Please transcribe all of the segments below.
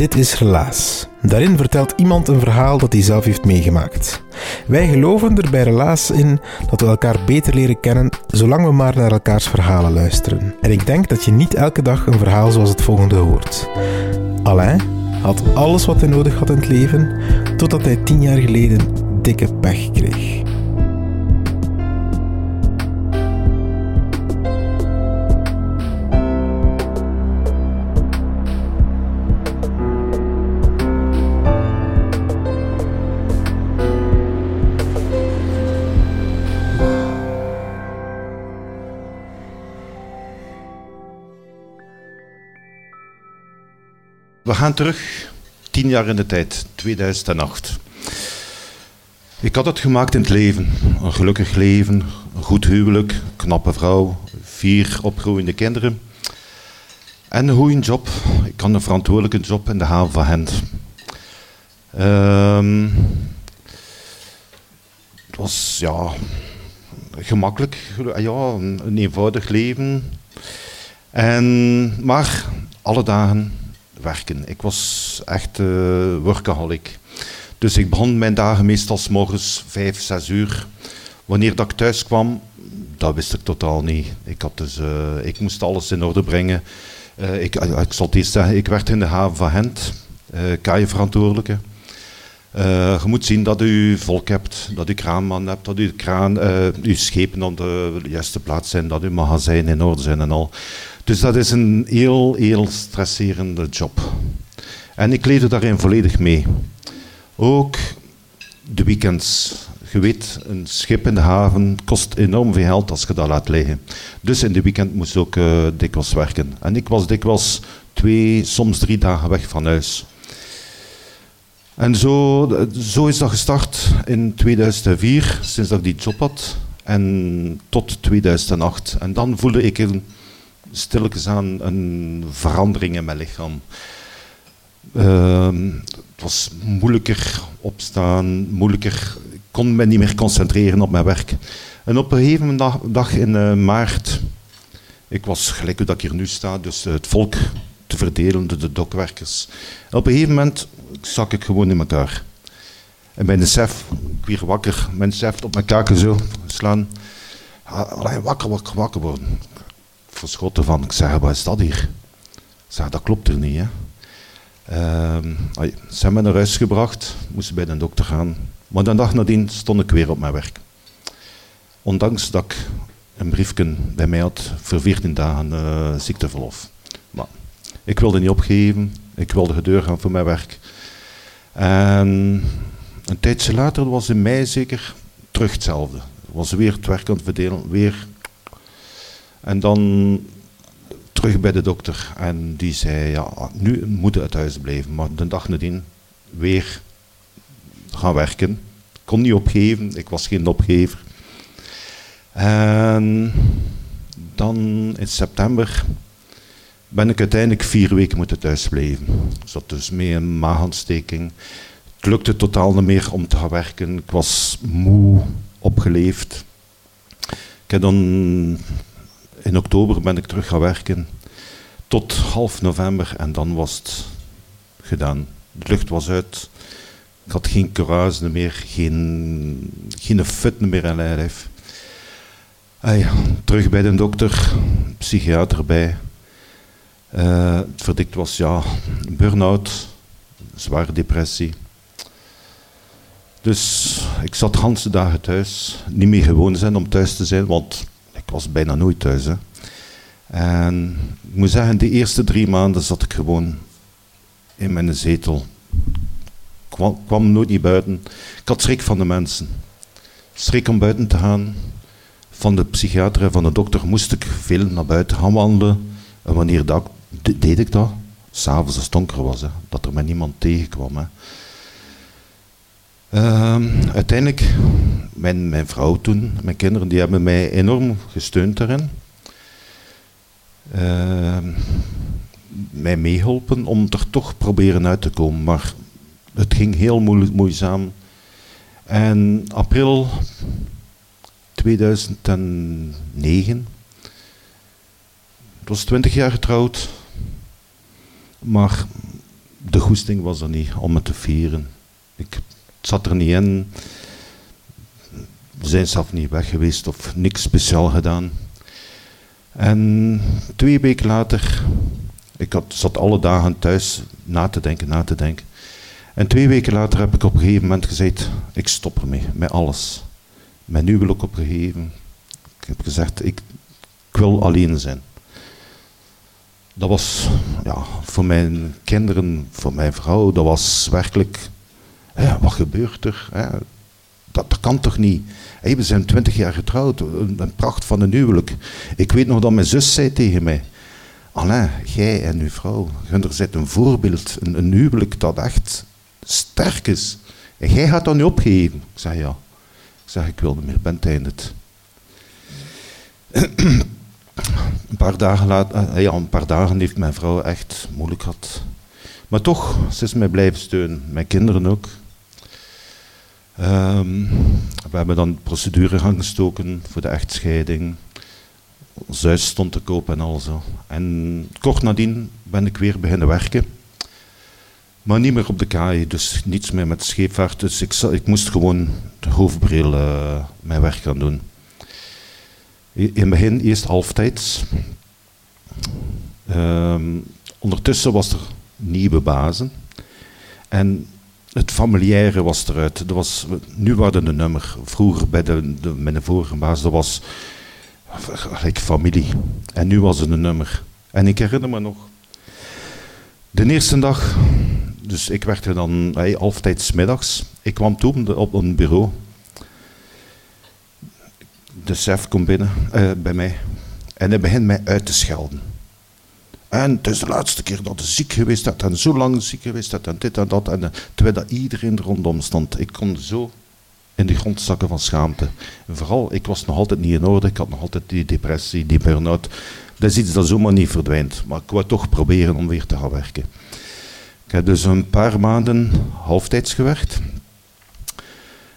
Dit is Relaas. Daarin vertelt iemand een verhaal dat hij zelf heeft meegemaakt. Wij geloven er bij Relaas in dat we elkaar beter leren kennen zolang we maar naar elkaars verhalen luisteren. En ik denk dat je niet elke dag een verhaal zoals het volgende hoort. Alain had alles wat hij nodig had in het leven, totdat hij tien jaar geleden dikke pech kreeg. We gaan terug tien jaar in de tijd, 2008. Ik had het gemaakt in het leven. Een gelukkig leven, een goed huwelijk, knappe vrouw, vier opgroeiende kinderen. En een goede job. Ik had een verantwoordelijke job in de haven van Gent. Ehm, het was ja, gemakkelijk, ja, een eenvoudig leven. En, maar alle dagen werken. Ik was echt uh, workaholic. Dus ik begon mijn dagen meestal s morgens vijf, zes uur. Wanneer dat ik thuis kwam, dat wist ik totaal niet. Ik, had dus, uh, ik moest alles in orde brengen. Uh, ik, ik zal het eerst zeggen, ik werd in de haven van Gent, uh, verantwoordelijke. Je moet zien dat u volk hebt, dat u kraanman hebt, dat uw, kraan, uw schepen op de juiste plaats zijn, dat uw magazijn in orde zijn en al. Dus dat is een heel, heel stresserende job. En ik leefde daarin volledig mee. Ook de weekends. Je weet, een schip in de haven kost enorm veel geld als je dat laat liggen. Dus in de weekend moest ik ook uh, dikwijls werken. En ik was dikwijls twee, soms drie dagen weg van huis. En zo, zo is dat gestart in 2004, sinds dat ik die job had. En tot 2008. En dan voelde ik een stilletjes aan een verandering in mijn lichaam. Uh, het was moeilijker opstaan, moeilijker. Ik kon me niet meer concentreren op mijn werk. En op een gegeven dag, dag in uh, maart, ik was gelijk hoe dat ik hier nu sta, dus het volk te verdelen, de, de dokwerkers. En op een gegeven moment zak ik gewoon in elkaar. En bij de chef, ik weer wakker, mijn chef op mijn kaken zo slaan. Alleen wakker, wakker, wakker worden verschoten van. Ik zeg, wat is dat hier? Ik zeg, dat klopt er niet. Hè? Uh, ze hebben me naar huis gebracht, moesten bij de dokter gaan. Maar de dag nadien stond ik weer op mijn werk. Ondanks dat ik een briefje bij mij had voor 14 dagen uh, ziekteverlof. Maar ik wilde niet opgeven, ik wilde gedeur gaan voor mijn werk. En een tijdje later was in mei zeker terug hetzelfde. Was weer het werk aan het verdelen, weer en dan terug bij de dokter en die zei, ja, nu moet het thuis blijven. Maar de dag nadien weer gaan werken. Ik kon niet opgeven, ik was geen opgever. En dan in september ben ik uiteindelijk vier weken moeten thuisblijven. Ik zat dus mee een maagontsteking. Het lukte totaal niet meer om te gaan werken. Ik was moe, opgeleefd. Ik heb dan in oktober ben ik terug gaan werken. Tot half november en dan was het gedaan. De lucht was uit. Ik had geen courage meer, geen, geen fut meer in mijn lijf. Ah terug bij de dokter, psychiater bij. Uh, het verdikt was ja, burn-out, zware depressie. Dus ik zat de dagen thuis. Niet meer gewoon zijn om thuis te zijn, want was bijna nooit thuis. Hè. En ik moet zeggen, de eerste drie maanden zat ik gewoon in mijn zetel. Kwam, kwam nooit niet buiten. Ik had schrik van de mensen. Schrik om buiten te gaan. Van de psychiater en van de dokter moest ik veel naar buiten gaan wandelen. En wanneer dat, deed ik dat? S'avonds als het donker was, hè, dat er met niemand tegenkwam. Hè. Ehm, uiteindelijk, mijn, mijn vrouw toen, mijn kinderen, die hebben mij enorm gesteund daarin. Ehm, mij meehelpen om er toch proberen uit te komen. Maar het ging heel moeizaam. En april 2009, het was 20 jaar getrouwd, maar de goesting was er niet om het te vieren. Ik zat er niet in. We zijn zelf niet weg geweest of niks speciaal gedaan. En twee weken later, ik had, zat alle dagen thuis na te denken, na te denken. En twee weken later heb ik op een gegeven moment gezegd, ik stop ermee, met alles. Mijn huwelijk opgegeven. Ik heb gezegd, ik, ik wil alleen zijn. Dat was ja, voor mijn kinderen, voor mijn vrouw, dat was werkelijk, wat gebeurt er? Dat, kan toch niet? we zijn twintig jaar getrouwd, een, pracht van een huwelijk. Ik weet nog dat mijn zus zei tegen mij, Alain, jij en uw vrouw, er zit een voorbeeld, een, huwelijk dat echt sterk is. En jij gaat dat nu opgeven. Ik zeg ja. Ik zeg, ik wil niet meer, ben het een paar dagen later, eh, ja, een paar dagen heeft mijn vrouw echt moeilijk gehad. Maar toch, ze is mij blijven steunen. Mijn kinderen ook. Um, we hebben dan procedure gaan gestoken voor de echtscheiding. Huis stond te koop en al zo. En kort nadien ben ik weer beginnen werken. Maar niet meer op de kaai, dus niets meer met scheepvaart. Dus ik, ik moest gewoon de hoofdbril uh, mijn werk gaan doen. In het begin eerst halftijds. Um, ondertussen was er nieuwe bazen. En het familiaire was eruit. Er was, nu waren de nummer. Vroeger bij de, de, mijn vorige baas, dat was gelijk familie. En nu was het een nummer. En ik herinner me nog, de eerste dag dus ik werkte dan hey, halftijds middags. Ik kwam toe op een bureau. De chef komt binnen uh, bij mij en hij begint mij uit te schelden. En het is de laatste keer dat hij ziek geweest is en zo lang ziek geweest is en dit en dat. En, uh, terwijl dat iedereen er rondom stond. Ik kon zo in de grond zakken van schaamte. En vooral, ik was nog altijd niet in orde. Ik had nog altijd die depressie, die burn-out. Dat is iets dat zomaar niet verdwijnt. Maar ik wou toch proberen om weer te gaan werken. Ik heb dus een paar maanden halftijds gewerkt.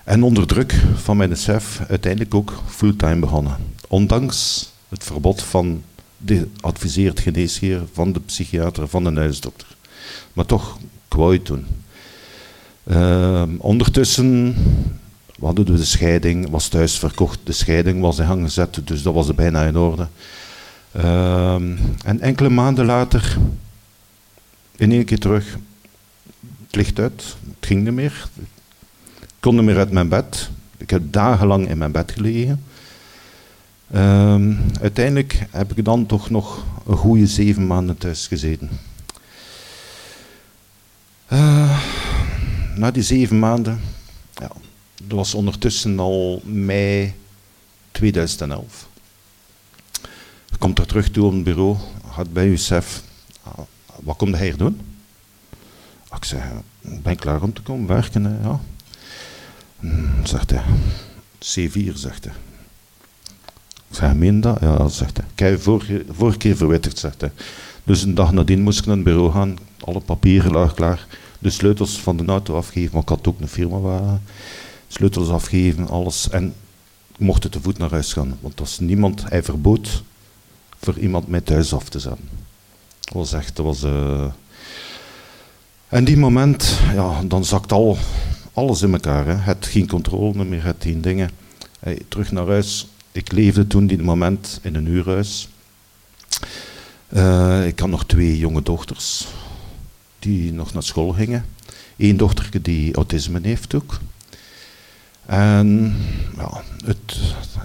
En onder druk van mijn chef uiteindelijk ook fulltime begonnen. Ondanks het verbod van de adviseerd geneesheer, van de psychiater, van de huisdokter. Maar toch, het doen. Uh, ondertussen hadden we de scheiding, was thuis verkocht. De scheiding was in gang gezet, dus dat was bijna in orde. Uh, en enkele maanden later in één keer terug. Het licht uit, het ging niet meer. Ik kon niet meer uit mijn bed. Ik heb dagenlang in mijn bed gelegen. Um, uiteindelijk heb ik dan toch nog een goede zeven maanden thuis gezeten. Uh, na die zeven maanden, ja, dat was ondertussen al mei 2011. Ik kom er terug toe op het bureau, gaat bij uw chef, wat komt hij hier doen? Ik zeg, ben ik klaar om te komen werken? Ja. Hmm, zegt hij, C4, zegt hij. Ik zeg, meen dat? Ja, zegt hij. Je vorige, vorige keer verwittigd, zegt. Dus een dag nadien moest ik naar het bureau gaan, alle papieren laag klaar, de sleutels van de auto afgeven, maar ik had ook een firmawagen. Sleutels afgeven, alles. En ik mocht te voet naar huis gaan, want als niemand, hij verbood voor iemand mij thuis af te zetten. Dat was echt, dat was... En die moment, ja, dan zakt al alles in elkaar. Hè. Het geen controle meer, het geen dingen. Terug naar huis. Ik leefde toen die moment in een huurhuis. Uh, ik had nog twee jonge dochters die nog naar school gingen. Eén dochter die autisme heeft ook. En ja,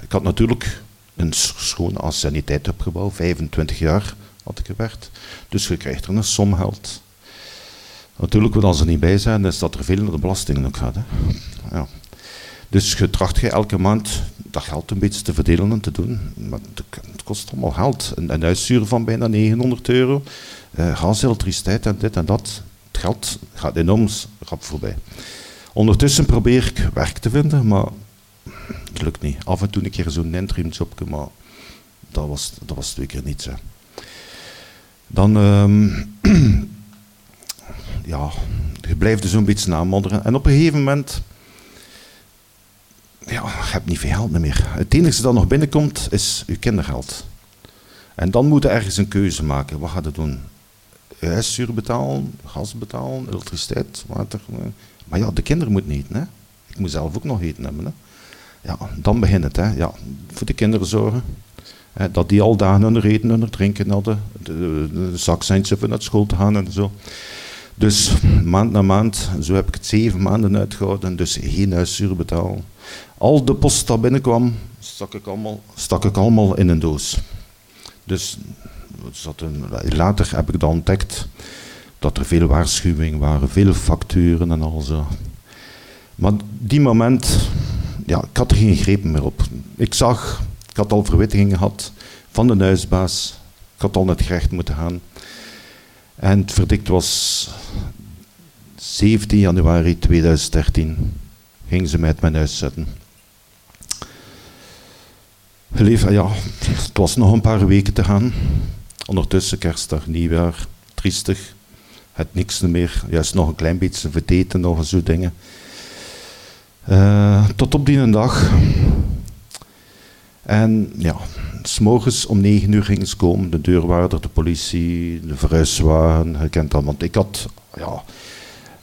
ik had natuurlijk een schoon anciëniteitsopgebouw, 25 jaar had ik gewerkt. Dus je krijgt er een som geld. Natuurlijk, wat als er niet bij zijn, is dat er veel naar de belastingen ook gaat. Hè. Ja. Dus je tracht elke maand dat geld een beetje te verdelen en te doen. Maar het kost allemaal geld. Een, een van bijna 900 euro, uh, gas, elektriciteit en dit en dat. Het geld gaat enorm rap voorbij. Ondertussen probeer ik werk te vinden, maar het lukt niet. Af en toe een keer zo'n interim jobje, maar dat was, dat was twee keer niet zo. Dan, um, ja, je blijft dus zo'n beetje namodderen. En op een gegeven moment, ja, je hebt niet veel geld meer. Het enige dat nog binnenkomt, is je kindergeld. En dan moet je ergens een keuze maken. Wat ga je doen? Huiszuur betalen, gas betalen, elektriciteit, water. Maar ja, de kinderen moeten niet. Hè? Ik moet zelf ook nog eten hebben. Hè? Ja, dan begint het. Hè? Ja, voor de kinderen zorgen. Hè, dat die al dagen hun eten, hun drinken hadden. De, de, zakcentje voor naar school te gaan en zo. Dus maand na maand, zo heb ik het zeven maanden uitgehouden. Dus geen huiszuur betalen. Al de post dat binnenkwam, stak ik allemaal, stak ik allemaal in een doos. Dus een, later heb ik dan ontdekt dat er veel waarschuwingen waren, veel facturen en al zo. Maar die moment, ja, ik had er geen greep meer op. Ik zag, ik had al verwittigingen gehad van de huisbaas. Ik had al naar het gerecht moeten gaan. En het verdict was 17 januari 2013. Gingen ze uit mijn huis zetten. Geleef, ja, het was nog een paar weken te gaan. Ondertussen kerstdag, nieuwjaar, triestig. Het niks meer, juist nog een klein beetje verteten, nog zo dingen. Uh, tot op die dag. En ja, s'morgens om negen uur gingen ze komen. De deurwaarder, de politie, de verhuiswagen, je kent dat. Want ik had ja,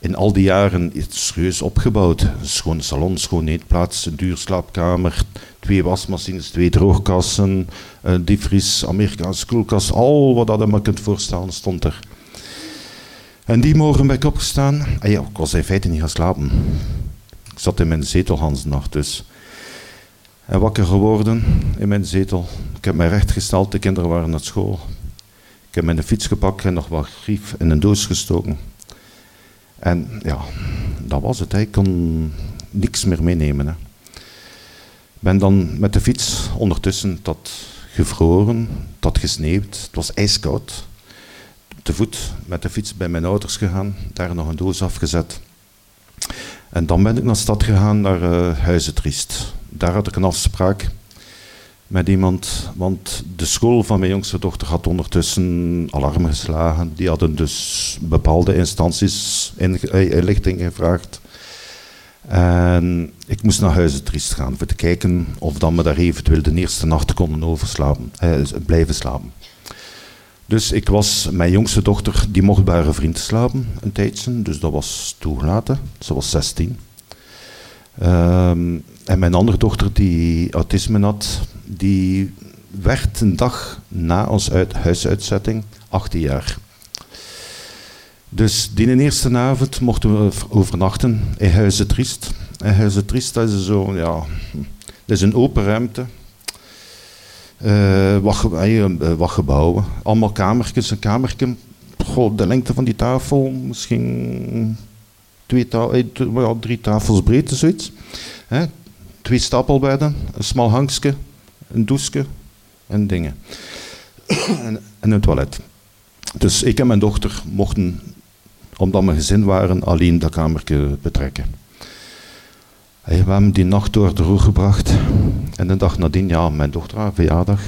in al die jaren iets serieus opgebouwd. Een schoon salon, schoon eetplaats, een duur slaapkamer, twee wasmachines, twee droogkassen, een diepvries, Amerikaanse koelkast. Al wat je maar kunt voorstellen stond er. En die morgen ben ik opgestaan. En ja, ik was in feite niet gaan slapen. Ik zat in mijn zetel nacht dus. En wakker geworden in mijn zetel. Ik heb mij rechtgesteld, de kinderen waren naar school. Ik heb mijn fiets gepakt en nog wat grief in een doos gestoken. En ja, dat was het. Ik kon niks meer meenemen. Ik ben dan met de fiets ondertussen tot gevroren, tot gesneeuwd. Het was ijskoud. Te voet met de fiets bij mijn ouders gegaan, daar nog een doos afgezet. En dan ben ik naar de stad gegaan, naar uh, Huizen Triest. Daar had ik een afspraak met iemand, want de school van mijn jongste dochter had ondertussen alarm geslagen. Die hadden dus bepaalde instanties eh, inlichting gevraagd. En ik moest naar Huizen Triest gaan voor te kijken of dan me daar eventueel de eerste nacht konden overslapen, eh, blijven slapen. Dus ik was, mijn jongste dochter, die mocht bij haar vriend slapen een tijdje, dus dat was toegelaten. Ze was 16. Ehm, en mijn andere dochter, die autisme had, die werd een dag na ons uit, huisuitzetting 18 jaar. Dus die eerste avond mochten we overnachten in Huizen Triest. In Huizen Triest dat is zo, ja, dat is een open ruimte. Uh, wat, uh, wat, gebouwen. Allemaal kamertjes. Een kamertje, de lengte van die tafel, misschien twee ta ja, drie tafels breed, zoiets. Twee stapelbedden, een smal hangske, een douche en dingen. en, en een toilet. Dus ik en mijn dochter mochten, omdat we gezin waren, alleen dat kamertje betrekken. we hebben die nacht door de roer gebracht. En de dag nadien, ja, mijn dochter haar verjaardag.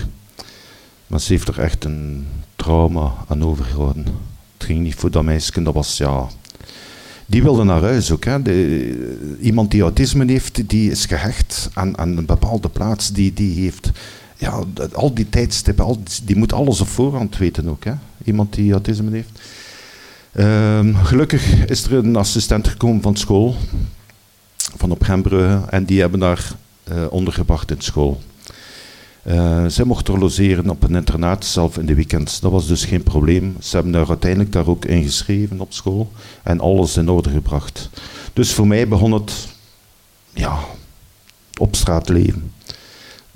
Maar ze heeft er echt een trauma aan overgehouden. Het ging niet voor dat meisje, dat was ja. Die wilde naar huis ook. Hè. De, iemand die autisme heeft, die is gehecht aan, aan een bepaalde plaats. Die, die heeft ja, al die tijdstippen, die moet alles op voorhand weten ook. Hè. Iemand die autisme heeft. Um, gelukkig is er een assistent gekomen van school, van op Gembrugge, en die hebben daar uh, ondergebracht in school. Uh, zij mochten logeren op een internaat, zelf in de weekends. Dat was dus geen probleem. Ze hebben daar uiteindelijk daar ook ingeschreven op school en alles in orde gebracht. Dus voor mij begon het ja, op straat leven.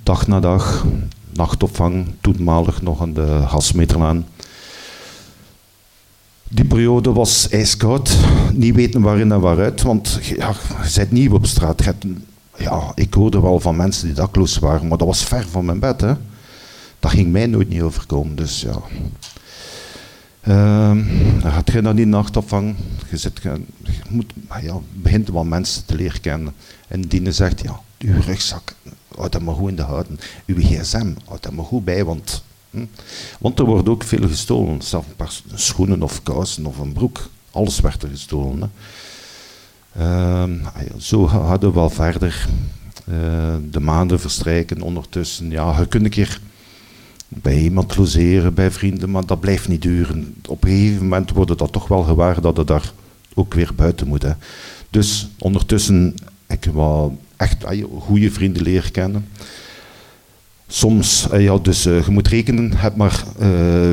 Dag na dag, nachtopvang, toenmalig nog aan de Hasmeterlaan. Die periode was ijskoud, niet weten waarin en waaruit, want ja, je bent nieuw op straat. Ja, ik hoorde wel van mensen die dakloos waren, maar dat was ver van mijn bed. Hè. Dat ging mij nooit niet overkomen, dus ja. Uh, dan gaat je dan die nachtopvang. Je, zit, je, moet, ja, begint wel mensen te leren kennen. En die zegt, ja, uw rugzak, houd dat maar goed in de houden. Uw gsm, houd dat maar goed bij, want, hm, want er wordt ook veel gestolen. Zelfs een paar schoenen of kousen of een broek. Alles werd er gestolen. Hè. Uh, zo hadden we wel verder. Uh, de maanden verstrijken ondertussen. Ja, je kunt een keer bij iemand logeren, bij vrienden, maar dat blijft niet duren. Op een gegeven moment wordt het toch wel gewaar dat het daar ook weer buiten moet. Hè. Dus ondertussen ik wel echt goede vrienden leren kennen. Soms, ja, dus uh, je moet rekenen, heb maar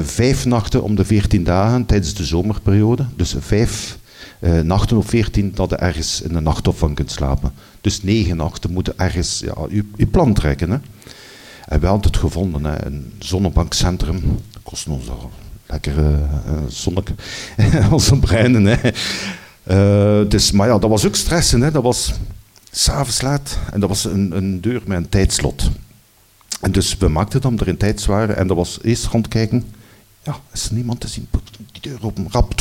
vijf nachten om de veertien dagen tijdens de zomerperiode. Dus vijf uh, nachten of veertien dat je ergens in een nachtopvang kunt slapen. Dus negen nachten moeten ergens ja, je, je plan trekken. Hè. En we hadden het gevonden, hè, een zonnebankcentrum. Dat kost ons al lekker uh, zonneke, onze breinen. Hè. Dus, maar ja, dat was ook stressen. Hè. Dat was s'avonds laat en dat was een, een, deur met een tijdslot. En dus we maakten dan er in tijd waren en dat was eerst rondkijken. Ja, is niemand te zien? Die deur open, rap.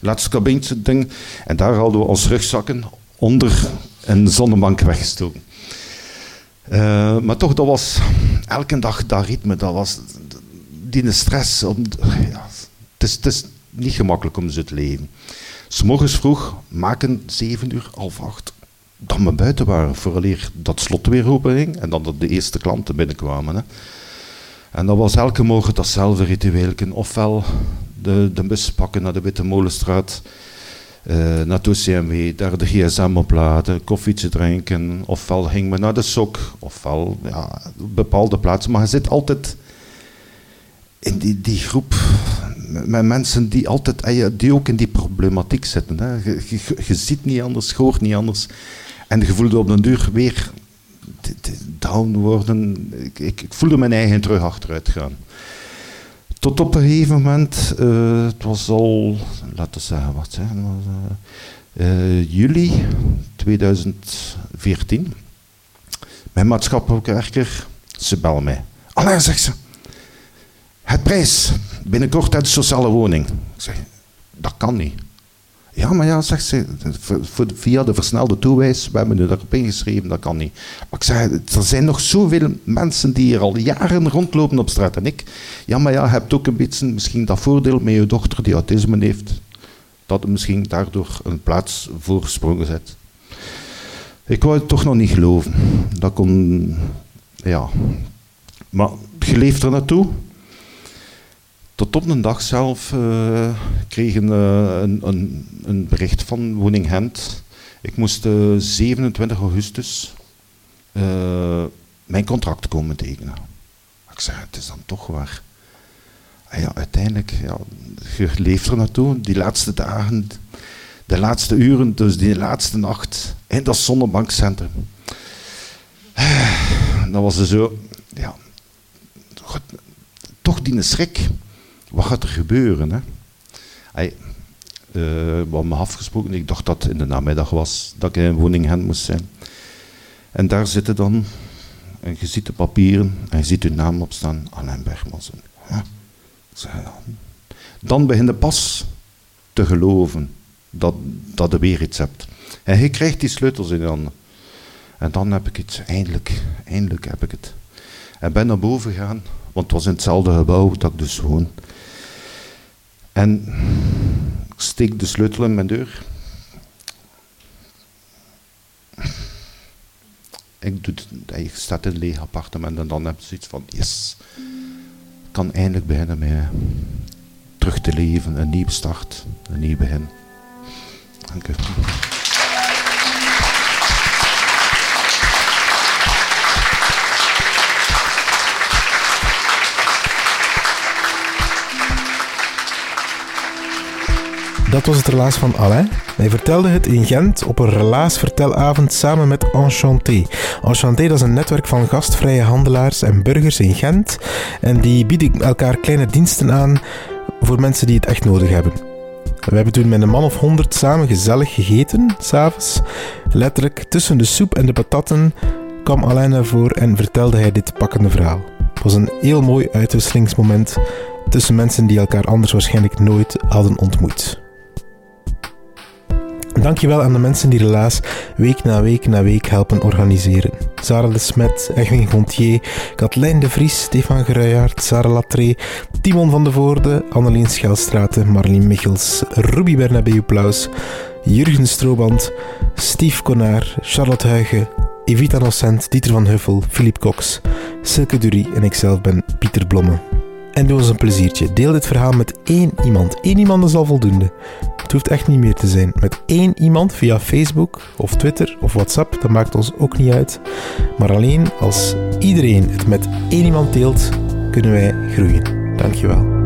Laatste ding. En daar hadden we ons rugzakken onder een zonnebank weggestoken. Uh, maar toch, dat was elke dag dat ritme, dat was die stress. Ja, het, is, het is niet gemakkelijk om zo te leven. S'morgens vroeg maken, zeven uur, half acht, dat we buiten waren, vooraleer dat slot weer open ging en dan dat de eerste klanten binnenkwamen. Hè. En dat was elke morgen datzelfde ritueel. Ofwel de, de bus pakken naar de Witte Molenstraat, uh, naar het OCMW, daar de gsm opladen, koffietje drinken. Ofwel ging men naar de sok, ofwel ja, bepaalde plaatsen. Maar je zit altijd in die, die groep met mensen die, altijd, eh, die ook in die problematiek zitten. Hè. Je ziet niet anders, je hoort niet anders. En je voelde op den duur weer down worden. Ik, ik, ik voelde mijn eigen terug achteruit gaan. Tot op een gegeven moment, uh, het was al, laten we zeggen, wat zijn uh, juli 2014. Mijn maatschappelijke werker, ze bel mij. Allee, zegt ze, het prijs, binnenkort uit de sociale woning. Ik zeg, dat kan niet. Ja, maar ja, zegt ze, via de versnelde toewijs, we hebben nu erop ingeschreven, dat kan niet. Maar ik zeg, er zijn nog zoveel mensen die hier al jaren rondlopen op straat. En ik, ja, maar ja, hebt ook een beetje misschien dat voordeel met je dochter die autisme heeft, dat er misschien daardoor een plaats voorgesprongen zet. Ik wou het toch nog niet geloven. Dat kon, ja. Maar je leeft er naartoe. Tot op een dag zelf uh, kregen uh, een, een, een, bericht van Woning Gent. Ik moest uh, eh, 27 augustus mijn contract komen tekenen. Ik zei, het is dan toch waar. En ja, uiteindelijk, ja, je leeft er naartoe. Die laatste dagen, de laatste uren, dus die laatste nacht in dat zonnebankcentrum. Dat was er zo, ja, toch die schrik wat gaat er gebeuren? Hè? Uh, we hadden afgesproken, ik dacht dat het in de namiddag was, dat ik in een woning moest zijn. En daar zitten dan, en je ziet de papieren, en je ziet uw naam op staan, Alain Bergmans. Dan begin je pas te geloven dat, dat je weer iets hebt. En je krijgt die sleutels in je handen. En dan heb ik het, eindelijk, eindelijk heb ik het. En ben naar boven gegaan, want het was in hetzelfde gebouw dat ik dus woon. En ik steek de sleutel in mijn deur. Ik doe het, ik sta in een leeg appartement en dan heb je zoiets van, yes, ik kan eindelijk beginnen met terug te leven, een nieuwe start, een nieuw begin. Dank u. Dat was het relaas van Alain. Hij vertelde het in Gent op een relaasvertelavond samen met Enchanté. Enchanté dat is een netwerk van gastvrije handelaars en burgers in Gent. En die bieden elkaar kleine diensten aan voor mensen die het echt nodig hebben. We hebben toen met een man of honderd samen gezellig gegeten, s'avonds. Letterlijk tussen de soep en de patatten kwam Alain naar voren en vertelde hij dit pakkende verhaal. Het was een heel mooi uitwisselingsmoment tussen mensen die elkaar anders waarschijnlijk nooit hadden ontmoet. Dankjewel aan de mensen die Relaas week na week na week helpen organiseren. Sarah de Smet, Egwin Gontier, Katlijn de Vries, Stefan Geruijaert, Sarah Latré, Timon van de Voorde, Anneleen Schelstraten, Marlien Michels, Ruby Bernabeu Plaus, Jurgen Strooband, Steve Konaar, Charlotte Huigen, Evita Nocent, Dieter van Huffel, Philippe Cox, Silke Durie en ikzelf ben Pieter Blomme. En doe ons een pleziertje. Deel dit verhaal met één iemand. Eén iemand is al voldoende. Het hoeft echt niet meer te zijn. Met één iemand via Facebook of Twitter of WhatsApp, dat maakt ons ook niet uit. Maar alleen als iedereen het met één iemand deelt, kunnen wij groeien. Dankjewel.